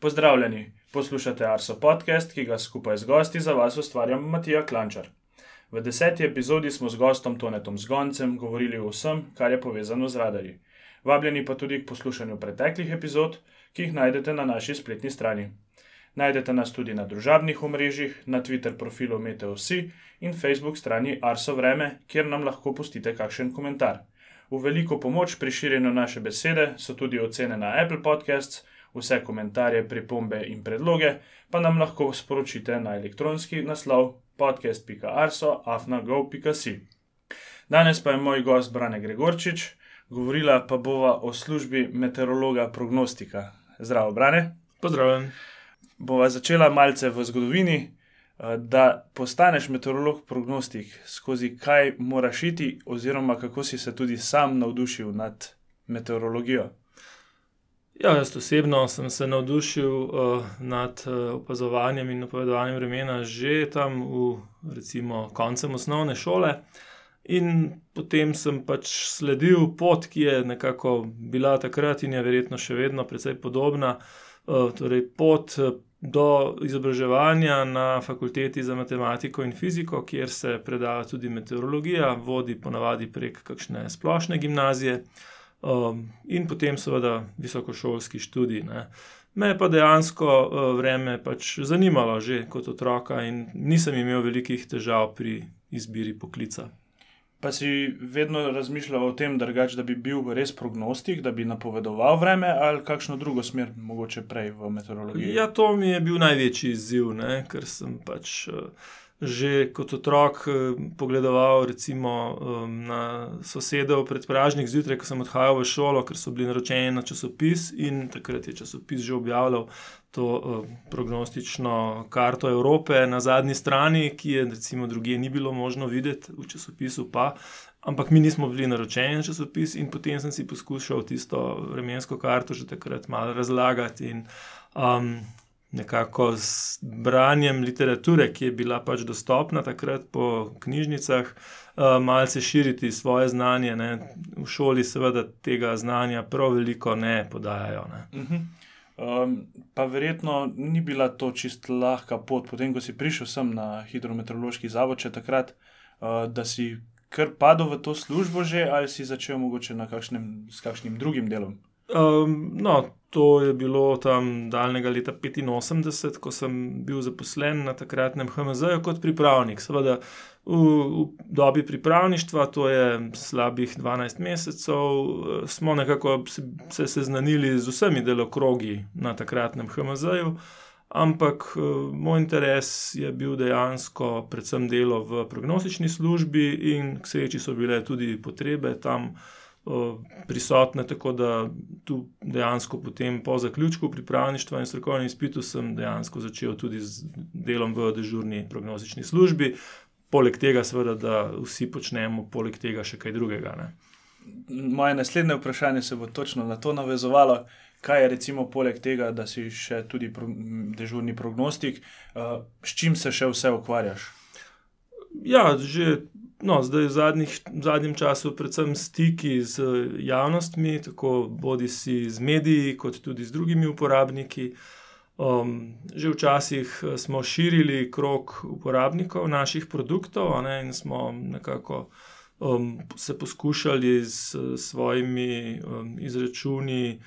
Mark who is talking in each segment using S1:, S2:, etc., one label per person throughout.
S1: Pozdravljeni, poslušate Arso podcast, ki ga skupaj z gosti za vas ustvarjam Matija Klančar. V deseti epizodi smo z gostom Tonetom Zgoncem govorili o vsem, kar je povezano z radarji. Vabljeni pa tudi k poslušanju preteklih epizod, ki jih najdete na naši spletni strani. Najdete nas tudi na družabnih omrežjih, na Twitter profilu MeteoSi in Facebook strani Arso Vreme, kjer nam lahko pustite kakšen komentar. V veliko pomoč pri širjenju naše besede so tudi ocene na Apple Podcasts, vse komentarje, pripombe in predloge pa nam lahko sporočite na elektronski naslov podcast.arso.afnago.si. Danes pa je moj gost Brane Gregorčič, govorila pa bova o službi meteorologa prognostika. Zdravo, Brane.
S2: Pozdravljen.
S1: Bova začela malce v zgodovini. Da postaneš meteorolog prognostik, skozi kaj moraš iti, oziroma kako si se tudi sam navdušil nad meteorologijo.
S2: Ja, jaz osebno sem se navdušil uh, nad uh, opazovanjem in napovedovanjem vremena že tam v recimo koncem osnovne šole. In potem sem pač sledil pot, ki je nekako bila takrat in je verjetno še vedno precej podobna. Uh, torej, pot do izobraževanja na fakulteti za matematiko in fiziko, kjer se predava tudi meteorologija, vodi ponavadi prek kakšne splošne gimnazije um, in potem seveda visokošolski študij. Ne. Me je pa dejansko uh, vreme pač zanimalo že kot otroka in nisem imel velikih težav pri izbiri poklica.
S1: Pa si vedno razmišljal o tem, drugač, da bi bil res prognostik, da bi napovedoval vreme ali kakšno drugo smer, mogoče prej v meteorologiji?
S2: Ja, to mi je bil največji izziv, ne? ker sem pač. Uh, že kot otrok eh, pogledoval recimo, na sosedov pred pražnik zjutraj, ko sem odhajal v šolo, ker so bili naročeni na časopis in takrat je časopis že objavljal to prognostično karto Evrope na zadnji strani, ki je recimo druge ni bilo možno videti v časopisu. Pa. Ampak mi nismo bili naročeni na časopis, in potem sem si poskušal tisto vremensko karto že takrat malo razlagati. In, um, nekako z branjem literature, ki je bila pač dostopna takrat po knjižnicah, uh, malce širiti svoje znanje. Ne. V šoli, seveda, tega znanja prav veliko ne podajajo. Ne.
S1: Uh -huh. um, pa verjetno ni bila to čist lahka pot, potem ko si prišel sem na hidrometeorološki zavod, če takrat, uh, da si kar padel v to službo že ali si začel mogoče kakšnem, s kakšnim drugim delom.
S2: Um, no, to je bilo tam daljnega leta 85, ko sem bil zaposlen na takratnem HMZ-ju kot pripravnik. Seveda v, v dobi pripravništva, to je slabih 12 mesecev, smo nekako se seznanili z vsemi delokrogi na takratnem HMZ-ju. Ampak moj interes je bil dejansko predvsem delo v prognostični službi, in k sreči so bile tudi potrebe tam prisotne, tako da tu dejansko potem po zaključku pripravništva in strokovnem izpitu sem dejansko začel tudi z delom v dežurni prognostični službi, poleg tega seveda, da vsi počnemo poleg tega še kaj drugega. Ne.
S1: Moje naslednje vprašanje se bo točno na to navezovalo. Kaj je recimo poleg tega, da si še tudi pro, dežurni prognostik, uh, s čim se še vse ukvarjaš?
S2: Ja, že no, zdaj v, zadnjih, v zadnjem času, predvsem stiki z javnostmi, tako bodi si z mediji, kot tudi z drugimi uporabniki. Um, že včasih eh, smo širili krok uporabnikov naših produktov ne, in smo nekako um, se poskušali s svojimi um, izračuni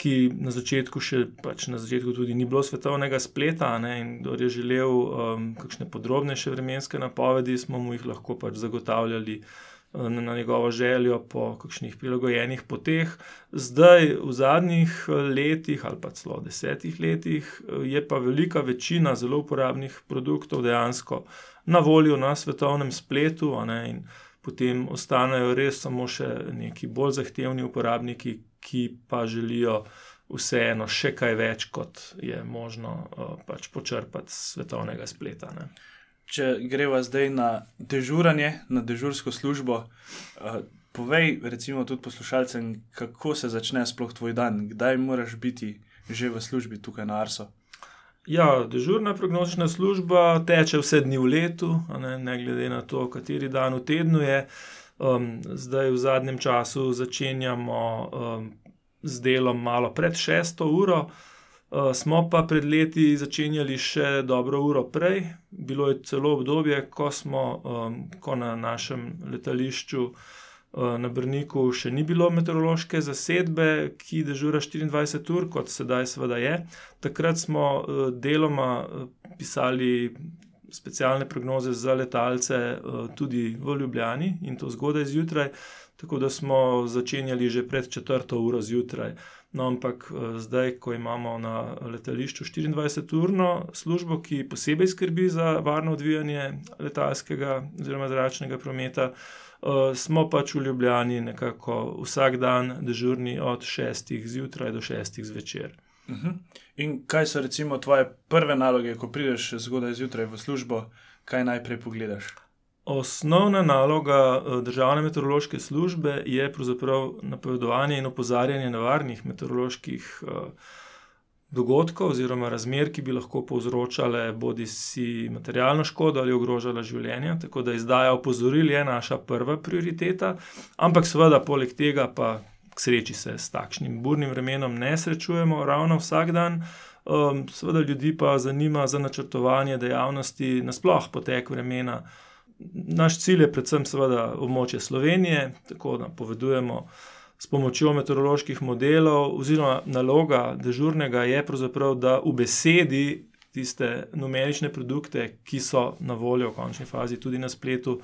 S2: ki na začetku še pač na začetku tudi ni bilo svetovnega spleta. Ne, in kdo je želel um, kakšne podrobnejše vremenske napovedi, smo mu jih lahko pač zagotavljali um, na njegovo željo po kakšnih prilagojenih poteh. Zdaj, v zadnjih uh, letih ali pa celo desetih letih, uh, je pa velika večina zelo uporabnih produktov dejansko na voljo na svetovnem spletu. Ne, Potem ostanejo res samo še neki bolj zahtevni uporabniki, ki pa želijo vseeno še kaj več, kot je možno uh, pač počrpati z svetovnega spleta. Ne.
S1: Če greva zdaj na dežuranje, na dežursko službo, uh, povej, recimo, tudi poslušalcem, kako se začne sploh tvoj dan, kdaj moraš biti že v službi tukaj na Arso.
S2: Ja, dežurna prognostična služba teče vse dni v letu, ne, ne glede na to, kateri dan v tednu je. Um, zdaj, v zadnjem času, začenjamo um, z delom malo pred šesto uro. Uh, smo pa pred leti začenjali še dobro uro prej. Bilo je celo obdobje, ko smo um, ko na našem letališču uh, na Brniku še ni bilo meteorološke zasedbe, ki dežura 24 ur, kot sedaj seveda je. Takrat smo uh, deloma pisali specialne prognoze za letalce uh, tudi v Ljubljani in to zgodaj zjutraj, tako da smo začenjali že pred četrto uro zjutraj. No, ampak eh, zdaj, ko imamo na letališču 24-urno službo, ki posebej skrbi za varno odvijanje letalskega oziroma zračnega prometa, eh, smo pač v Ljubljani nekako vsak dan dežurni od 6. zjutraj do 6. zvečer.
S1: Mhm. In kaj so recimo tvoje prve naloge, ko prideš zgodaj zjutraj v službo, kaj najprej pogledaš?
S2: Osnovna naloga eh, državne meteorološke službe je pravzaprav napovedovanje in opozarjanje nevarnih meteoroloških eh, dogodkov oziroma razmer, ki bi lahko povzročale bodi si materialno škodo ali ogrožale življenje. Tako da izdaja opozoril je naša prva prioriteta, ampak seveda poleg tega pa sreči se s takšnim burnim vremenom ne srečujemo ravno vsak dan. Um, seveda ljudi pa zanima za načrtovanje dejavnosti, nasploh potek vremena. Naš cilj je predvsem seveda območje Slovenije, tako da povedujemo s pomočjo meteoroloških modelov, oziroma naloga dežurnega je pravzaprav, da v besedi tiste numerične produkte, ki so na voljo v končni fazi tudi na spletu,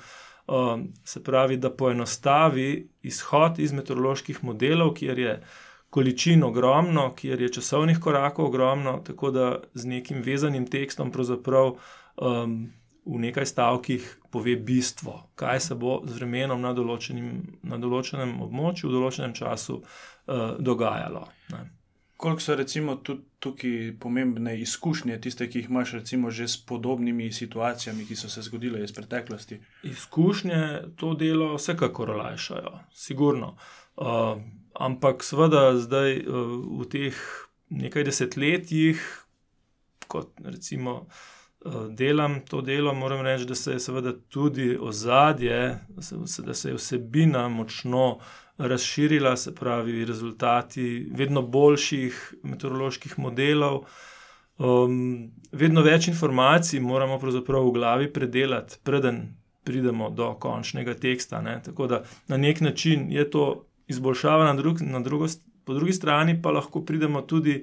S2: um, se pravi, da poenostavi izhod iz meteoroloških modelov, kjer je količin ogromno, kjer je časovnih korakov ogromno, tako da z nekim vezanim tekstom pravzaprav. Um, v nekaj stavkih pove bistvo, kaj se bo z vremenom na, na določenem območju, v določenem času uh, dogajalo. Ne.
S1: Koliko so recimo tukaj pomembne izkušnje, tiste, ki jih imaš recimo že s podobnimi situacijami, ki so se zgodile iz preteklosti?
S2: Izkušnje to delo vsekakor olajšajo, sigurno. Uh, ampak seveda zdaj uh, v teh nekaj desetletjih, kot recimo delam to delo, moram reči, da se je seveda tudi ozadje, da se je vsebina močno razširila, se pravi, rezultati vedno boljših meteoroloških modelov. Um, vedno več informacij moramo pravzaprav v glavi predelati, preden pridemo do končnega teksta. Ne? Tako da na nek način je to izboljšava, na, drug, na drugo, po drugi strani pa lahko pridemo tudi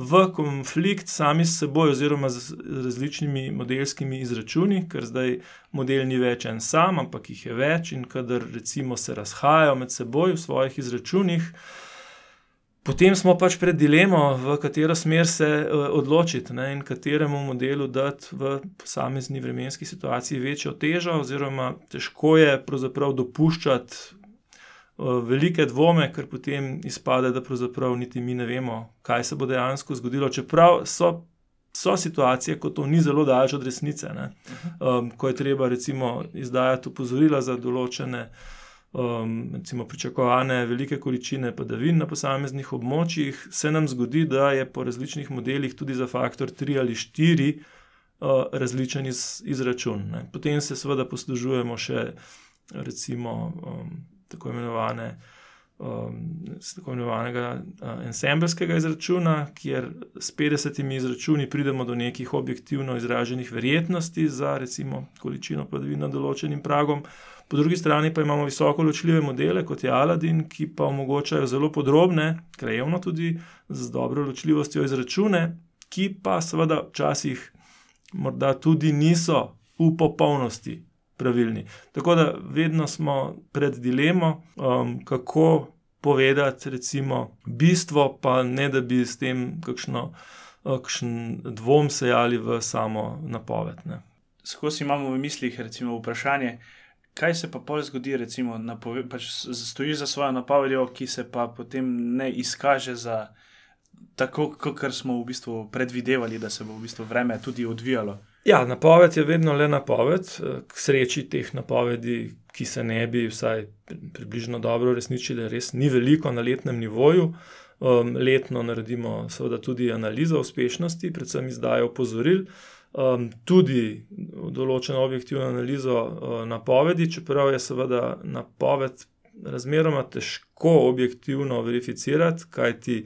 S2: v konflikt sami s seboj, oziroma z različnimi modelskimi izračuni, ker zdaj model ni več en sam, ampak jih je več in kadar recimo se razhajajo med seboj v svojih izračunih. Potem smo pač pred dilemo, v katero smer se uh, odločiti ne, in kateremu modelu dati v posamezni vremenski situaciji večjo težo, oziroma težko je pravzaprav dopuščati velike dvome, ker potem izpade, da pravzaprav niti mi ne vemo, kaj se bo dejansko zgodilo. Čeprav so, so situacije, ko to ni zelo daleč od resnice, um, ko je treba recimo izdajati upozorila za določene. Um, recimo, pričakovane velike količine padavin na posameznih območjih, se nam zgodi, da je po različnih modelih tudi za faktor 3 ali 4 uh, različen iz, izračun. Ne. Potem se seveda poslužujemo še recimo. Um, tako, imenovane, um, tako imenovanega uh, ensemblskega izračuna, kjer s 50 izračuni pridemo do nekih objektivno izraženih verjetnosti za recimo količino padavin nad določenim pragom. Po drugi strani pa imamo visoko ločljive modele, kot je Aladin, ki pa omogočajo zelo podrobne, krajevno tudi z dobro ločljivostjo izračune, ki pa seveda včasih morda tudi niso v popolnosti pravilni. Tako da vedno smo pred dilemo, um, kako povedati, recimo, bistvo, pa ne da bi s tem kakšno, kakšen dvom sejali v samo napoved.
S1: Skozi imamo v mislih, recimo, vprašanje. Kaj se pa pol zgodi, recimo, napove, pač stojiš za svojo napovedjo, ki se pa potem ne izkaže za tako, kot smo v bistvu predvidevali, da se bo v bistvu vreme tudi odvijalo?
S2: Ja, napoved je vedno le napoved, k sreči teh napovedi, ki se ne bi vsaj približno dobro uresničile, res ni veliko na letnem nivoju. Um, letno naredimo seveda tudi analizo uspešnosti, predvsem izdajo opozoril, um, tudi določeno objektivno analizo uh, napovedi, čeprav je seveda napoved razmeroma težko objektivno verificirati, kajti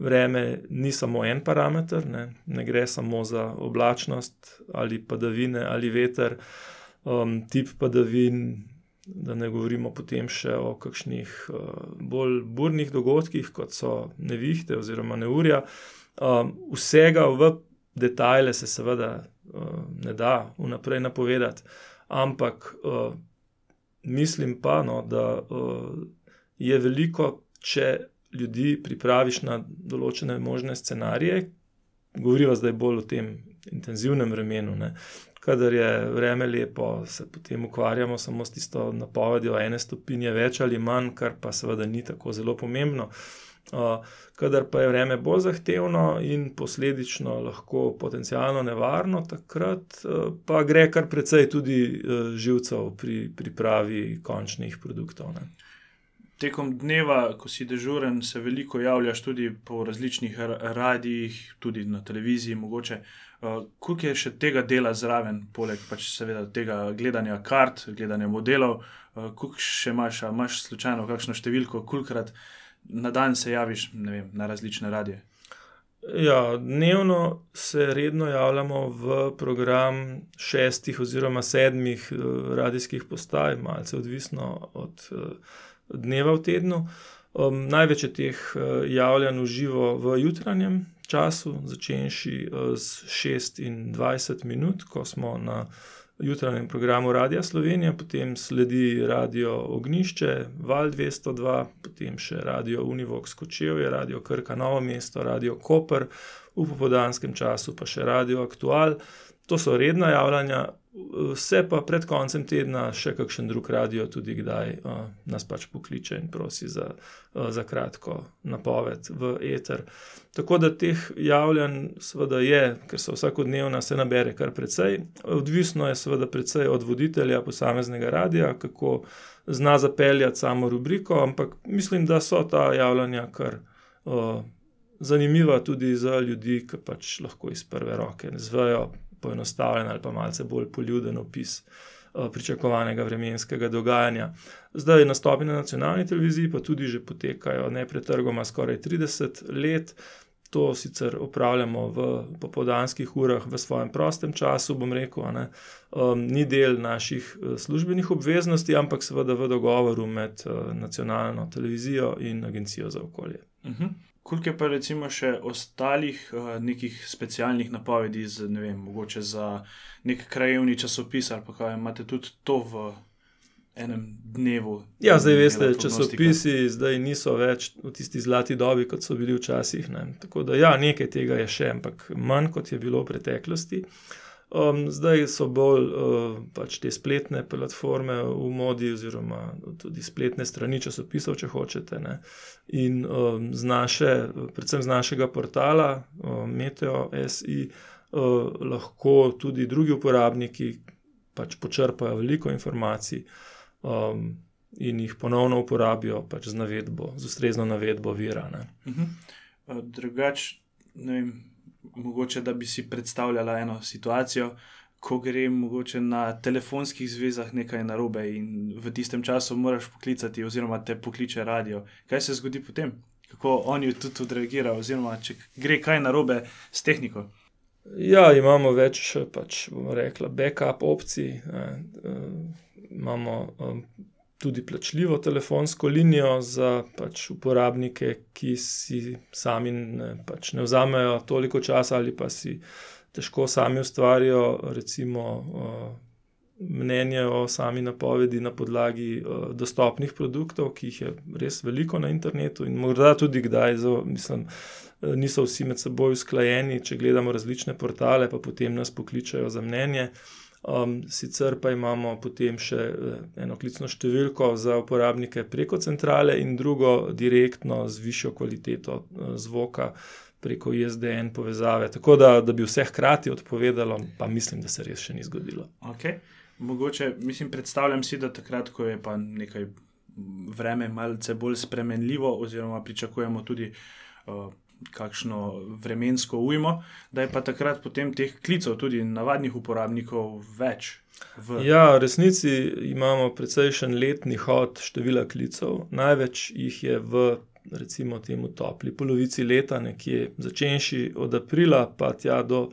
S2: vreme ni samo en parameter, ne, ne gre samo za oblačnost ali padavine ali veter, um, tip padavin. Da ne govorimo potem še o kakšnih uh, bolj burnih dogodkih, kot so nevihte oziroma neurja. Um, vsega v detajle se seveda uh, ne da vnaprej napovedati, ampak uh, mislim pa, no, da uh, je veliko, če ljudi pripraviš na določene možne scenarije. Govoriva zdaj bolj o tem intenzivnem vremenu. Ne. Kadar je vreme lepo, se potem ukvarjamo samo s tisto napovedjo ene stopinje več ali manj, kar pa seveda ni tako zelo pomembno. Uh, kadar pa je vreme bolj zahtevno in posledično lahko potencialno nevarno, takrat uh, pa gre kar precej tudi uh, živcev pri pripravi končnih produktov. Ne
S1: tekom dneva, ko si dežuren, se veliko javljaš tudi po različnih radijih, tudi na televiziji. Mogoče, uh, koliko je še tega dela zraven, poleg pač seveda tega gledanja kart, gledanja modelov, uh, koliko še imaš, imaš slučajno kakšno številko, kolikrat na dan se javiš vem, na različne radije.
S2: Ja, dnevno se redno javljamo v program šestih oziroma sedmih uh, radijskih postaj, malce odvisno od uh, dneva v tednu. Um, največ je teh uh, javljanj v živo v jutranjem času, začenši uh, z 26 minut, ko smo na jutranjem programu Radia Slovenija, potem sledi Radio Ognišče, Val 202, potem še Radio Univox Kočevje, Radio Krka Novo mesto, Radio Koper, v popodanskem času pa še Radio Aktual. To so redna javljanja, Vse pa pred koncem tedna še kakšen drug radio, tudi kdaj uh, nas pač pokliče in prosi za, uh, za kratko napoved v eter. Tako da teh javljanj, seveda, je, ker so vsakodnevna, se nabere kar precej. Odvisno je, seveda, precej od voditelja posameznega radia, kako zna zapeljati samo rubriko, ampak mislim, da so ta javljanja kar. Uh, Zanimiva tudi za ljudi, ki pač lahko iz prve roke zvejo, poenostavljen ali pa malce bolj poljuden opis uh, pričakovanega vremenskega dogajanja. Zdaj nastopi na nacionalni televiziji, pa tudi že potekajo nepretrgoma skoraj 30 let. To sicer upravljamo v popoldanskih urah, v svojem prostem času, bom rekel, um, ni del naših uh, službenih obveznosti, ampak seveda v dogovoru med uh, nacionalno televizijo in agencijo za okolje. Uh
S1: mhm. -huh. Koliko je pa recimo še ostalih uh, nekih specialnih napovedi, z, ne vem, mogoče za nek krajevni časopis ali pa kaj imate tudi to v enem dnevu?
S2: Ja, zdaj veste, časopisi zdaj niso več v tisti zlati dobi, kot so bili včasih. Ne. Tako da ja, nekaj tega je še, ampak manj kot je bilo v preteklosti. Uh, Um, zdaj so bolj uh, pač te spletne platforme v modi, oziroma tudi spletne strani časopisov, če hočete. Ne. In um, z naše, predvsem z našega portala um, Meteo.si uh, lahko tudi drugi uporabniki pač počrpajo veliko informacij um, in jih ponovno uporabijo pač z, navedbo, z ustrezno navedbo vira. Uh
S1: -huh. uh, Drugač, ne vem mogoče da bi si predstavljala eno situacijo, ko gre mogoče na telefonskih zvezah nekaj narobe in v tistem času moraš poklicati, oziroma te pokliče radio. Kaj se zgodi potem? Kako oni tudi odreagirajo, oziroma če gre kaj narobe s tehniko?
S2: Ja, imamo več, pač bomo rekli, backup opcij. Ne, uh, imamo um, tudi plačljivo telefonsko linijo za pač uporabnike, ki si sami ne, pač ne vzamejo toliko časa ali pa si težko sami ustvarijo recimo, mnenje o sami napovedi na podlagi dostopnih produktov, ki jih je res veliko na internetu in morda tudi kdaj, zelo, mislim. Niso vsi med seboj usklajeni, če gledamo različne portale, pa potem nas pokličajo za mnenje. Um, sicer pa imamo potem še eh, eno klicno številko za uporabnike preko centrale in drugo direktno z višjo kvaliteto eh, zvoka preko ISDN povezave. Tako da, da bi vse hkrati odpovedalo, pa mislim, da se res še ni zgodilo.
S1: Okay. Mogoče, mislim, predstavljam si, da takrat, ko je pa nekaj vreme malce bolj spremenljivo, oziroma pričakujemo tudi. Uh, kakšno vremensko ujmo, da je pa takrat potem teh klicev, tudi navadnih uporabnikov, več.
S2: V... Ja, v resnici imamo precejšen letni hod števila klicev. Največ jih je v recimo temu topli polovici leta, nekje začenši od aprila pa tja do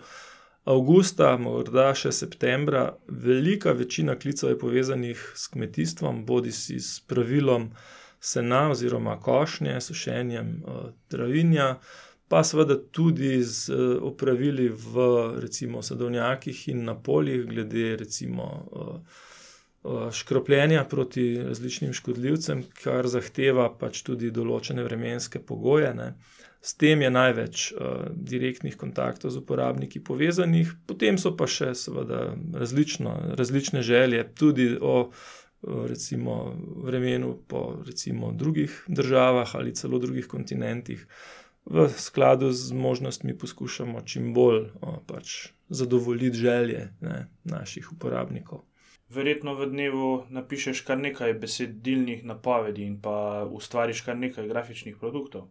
S2: avgusta, morda še septembra, velika večina klicev je povezanih s kmetijstvom, bodi si s pravilom sena oziroma košnje, sušenjem uh, travinja, pa seveda tudi z uh, opravili v recimo sadovnjakih in na poljih, glede recimo. Uh, Škropljenja proti različnim škodljivcem, kar zahteva pač tudi določene vremenske pogoje. Ne. S tem je največ uh, direktnih kontaktov z uporabniki povezanih, potem so pa še seveda različno, različne želje, tudi o recimo, vremenu po recimo, drugih državah ali celo drugih kontinentih. V skladu z možnostmi poskušamo čim bolj o, pač zadovoljiti želje ne, naših uporabnikov.
S1: Verjetno v dnevu napišeš kar nekaj besedilnih napovedi in pa ustvariš kar nekaj grafičnih produktov.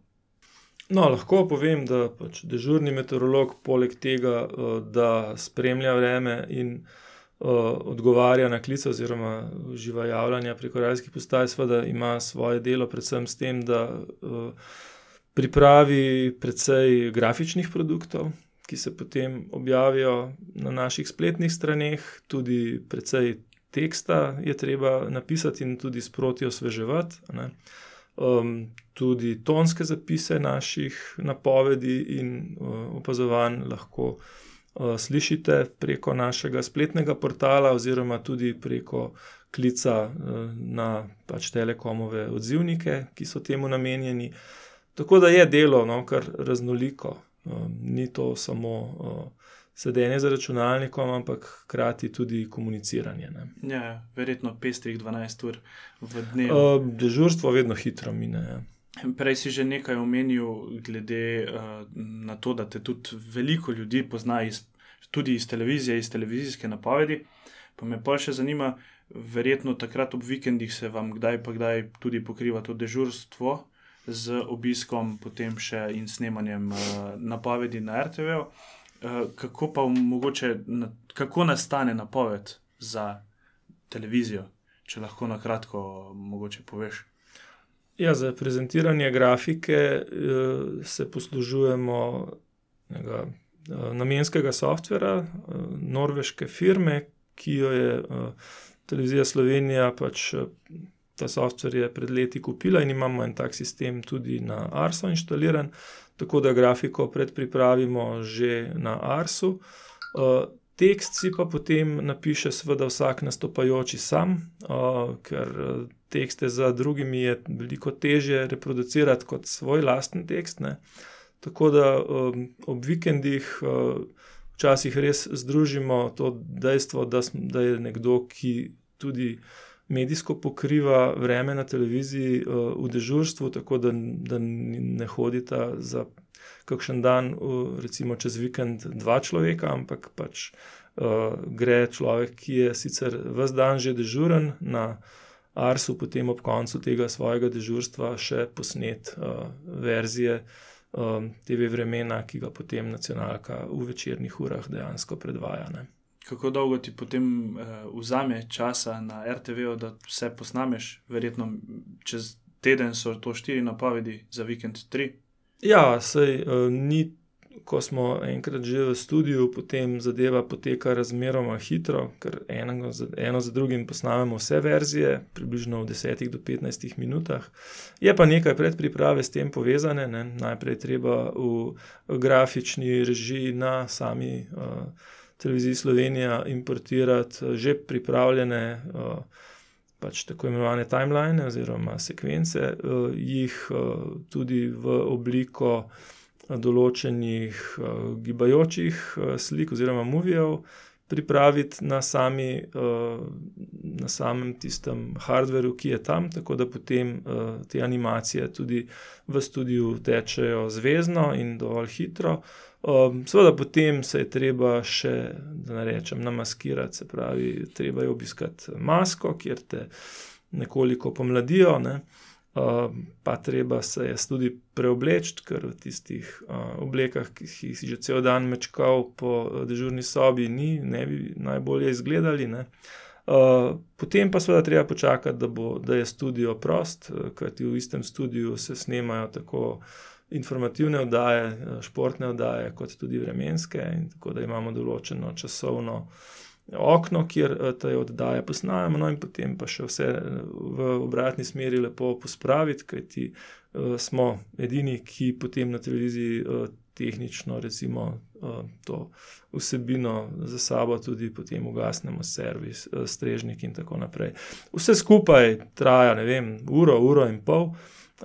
S2: No, lahko povem, da pač dežurni meteorolog, poleg tega, eh, da spremlja vreme in uh, odgovarja na klice, oziroma uživa javljanja preko radijskih postaj, seveda ima svoje delo, predvsem s tem, da pripravi precej grafičnih produktov, ki se potem objavijo na naših spletnih straneh, tudi precej teksta je treba napisati in tudi sproti osveževati. Uh, um, tudi tonske zapise naših napovedi in uh, opazovanj lahko uh, slišite preko našega spletnega portala, oziroma tudi preko klica uh, na pač telekomove odzivnike, ki so temu namenjeni. Tako da je delo no, kar raznoliko, um, ni to samo. Sedenje za računalnikom, ampak hkrati tudi komuniciranje.
S1: Ne. Ja, verjetno pestrih 12 ur v dnevu.
S2: Dežurstvo vedno hitro mine. Ja.
S1: Prej si že nekaj omenil, glede uh, na to, da te tudi veliko ljudi pozna iz, tudi iz televizije, iz televizijske napovedi. Pa me pa še zanima, verjetno takrat ob vikendih se vam kdaj pa kdaj tudi pokriva to dežurstvo z obiskom, potem še in snemanjem uh, napovedi na RTV. -u. Eh, kako pa mogoče, kako nastane napoved za televizijo, če lahko na kratko mogoče poveš.
S2: Ja, za prezentiranje grafike uh, se poslužujemo nega, uh, namenskega softvera, uh, norveške firme, ki jo je televizija Slovenija pač. Ta softver je pred leti kupila in imamo en tak sistem tudi na Arso inštaliran, tako da grafiko predpravimo že na Arsu. Tekst si pa potem napiše, seveda, vsak nastopajoči sam, ker tekste za drugimi je veliko težje reproducirati kot svoj lasten tekst. Ne. Tako da um, ob vikendih uh, včasih res združimo to dejstvo, da, da je nekdo, ki tudi medijsko pokriva vreme na televiziji uh, v dežurstvu, tako da, da ne hodita za kakšen dan, uh, recimo čez vikend, dva človeka, ampak pač uh, gre človek, ki je sicer vse dan že dežuren na Arsu, potem ob koncu tega svojega dežurstva še posnet uh, verzije. TV vremena, ki ga potem nacionalka v večernih urah dejansko predvaja. Ne
S1: kako dolgo ti potem uh, vzame časa na RTV, da vse posnameš, verjetno čez teden so to štiri napovedi, za vikend tri.
S2: Ja, sej uh, ni. Ko smo enkrat že v studiu, potem zadeva poteka razmeroma hitro, ker eno za, eno za drugim posnamemo vse verzije, približno v 10 do 15 minutah. Je pa nekaj predpriprave s tem povezane. Ne? Najprej treba v grafični režiji na sami. Uh, televiziji Slovenija importirati eh, že pripravljene, eh, pač tako imenovane timeline oziroma sekvence, eh, jih tudi v obliko določenih gibajočih slik oziroma movijev. Pripraviti na, sami, na samem tistem hardveru, ki je tam, tako da potem te animacije tudi v studiu tečejo zvezno in dovolj hitro. Um, seveda, potem se je treba še, da ne rečem, namaskirati, se pravi, treba je obiskati masko, kjer te nekoliko pomladijo, ne? um, pa treba se je tudi preobleči, ker v tistih uh, oblekah, ki jih si že cel dan mečkal po dežurni sobi, ni, ne bi najbolje izgledali. Ne? Uh, potem pa seveda treba počakati, da, bo, da je studio prost, kajti v istem studiu se snemajo tako informativne oddaje, športne oddaje, kot tudi vremenske, in tako da imamo določeno časovno okno, kjer te oddaje posnajamo, no in potem pa še vse v obratni smeri lepo pospraviti, kajti uh, smo edini, ki potem na televiziji. Uh, tehnično, recimo, eh, to vsebino za sabo, tudi potem ugasnemo servis, eh, strežnik in tako naprej. Vse skupaj traja, ne vem, uro, uro in pol.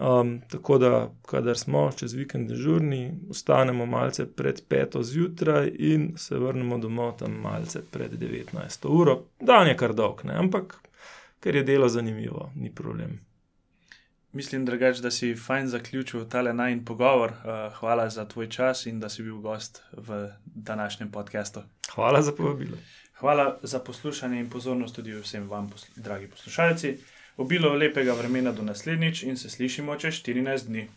S2: Um, tako da, kadar smo čez vikend dežurni, ostanemo malce pred peto zjutraj in se vrnemo domov tam malce pred 19. uro. Dan je kar dolg, ne? ampak ker je delo zanimivo, ni problem.
S1: Mislim, drugač, da si fajn zaključil tale najn pogovor. Uh, hvala za tvoj čas in da si bil gost v današnjem podkastu.
S2: Hvala za povabilo.
S1: Hvala za poslušanje in pozornost tudi vsem vam, dragi poslušalci. Obilo lepega vremena do naslednjič in se slišimo čez 14 dni.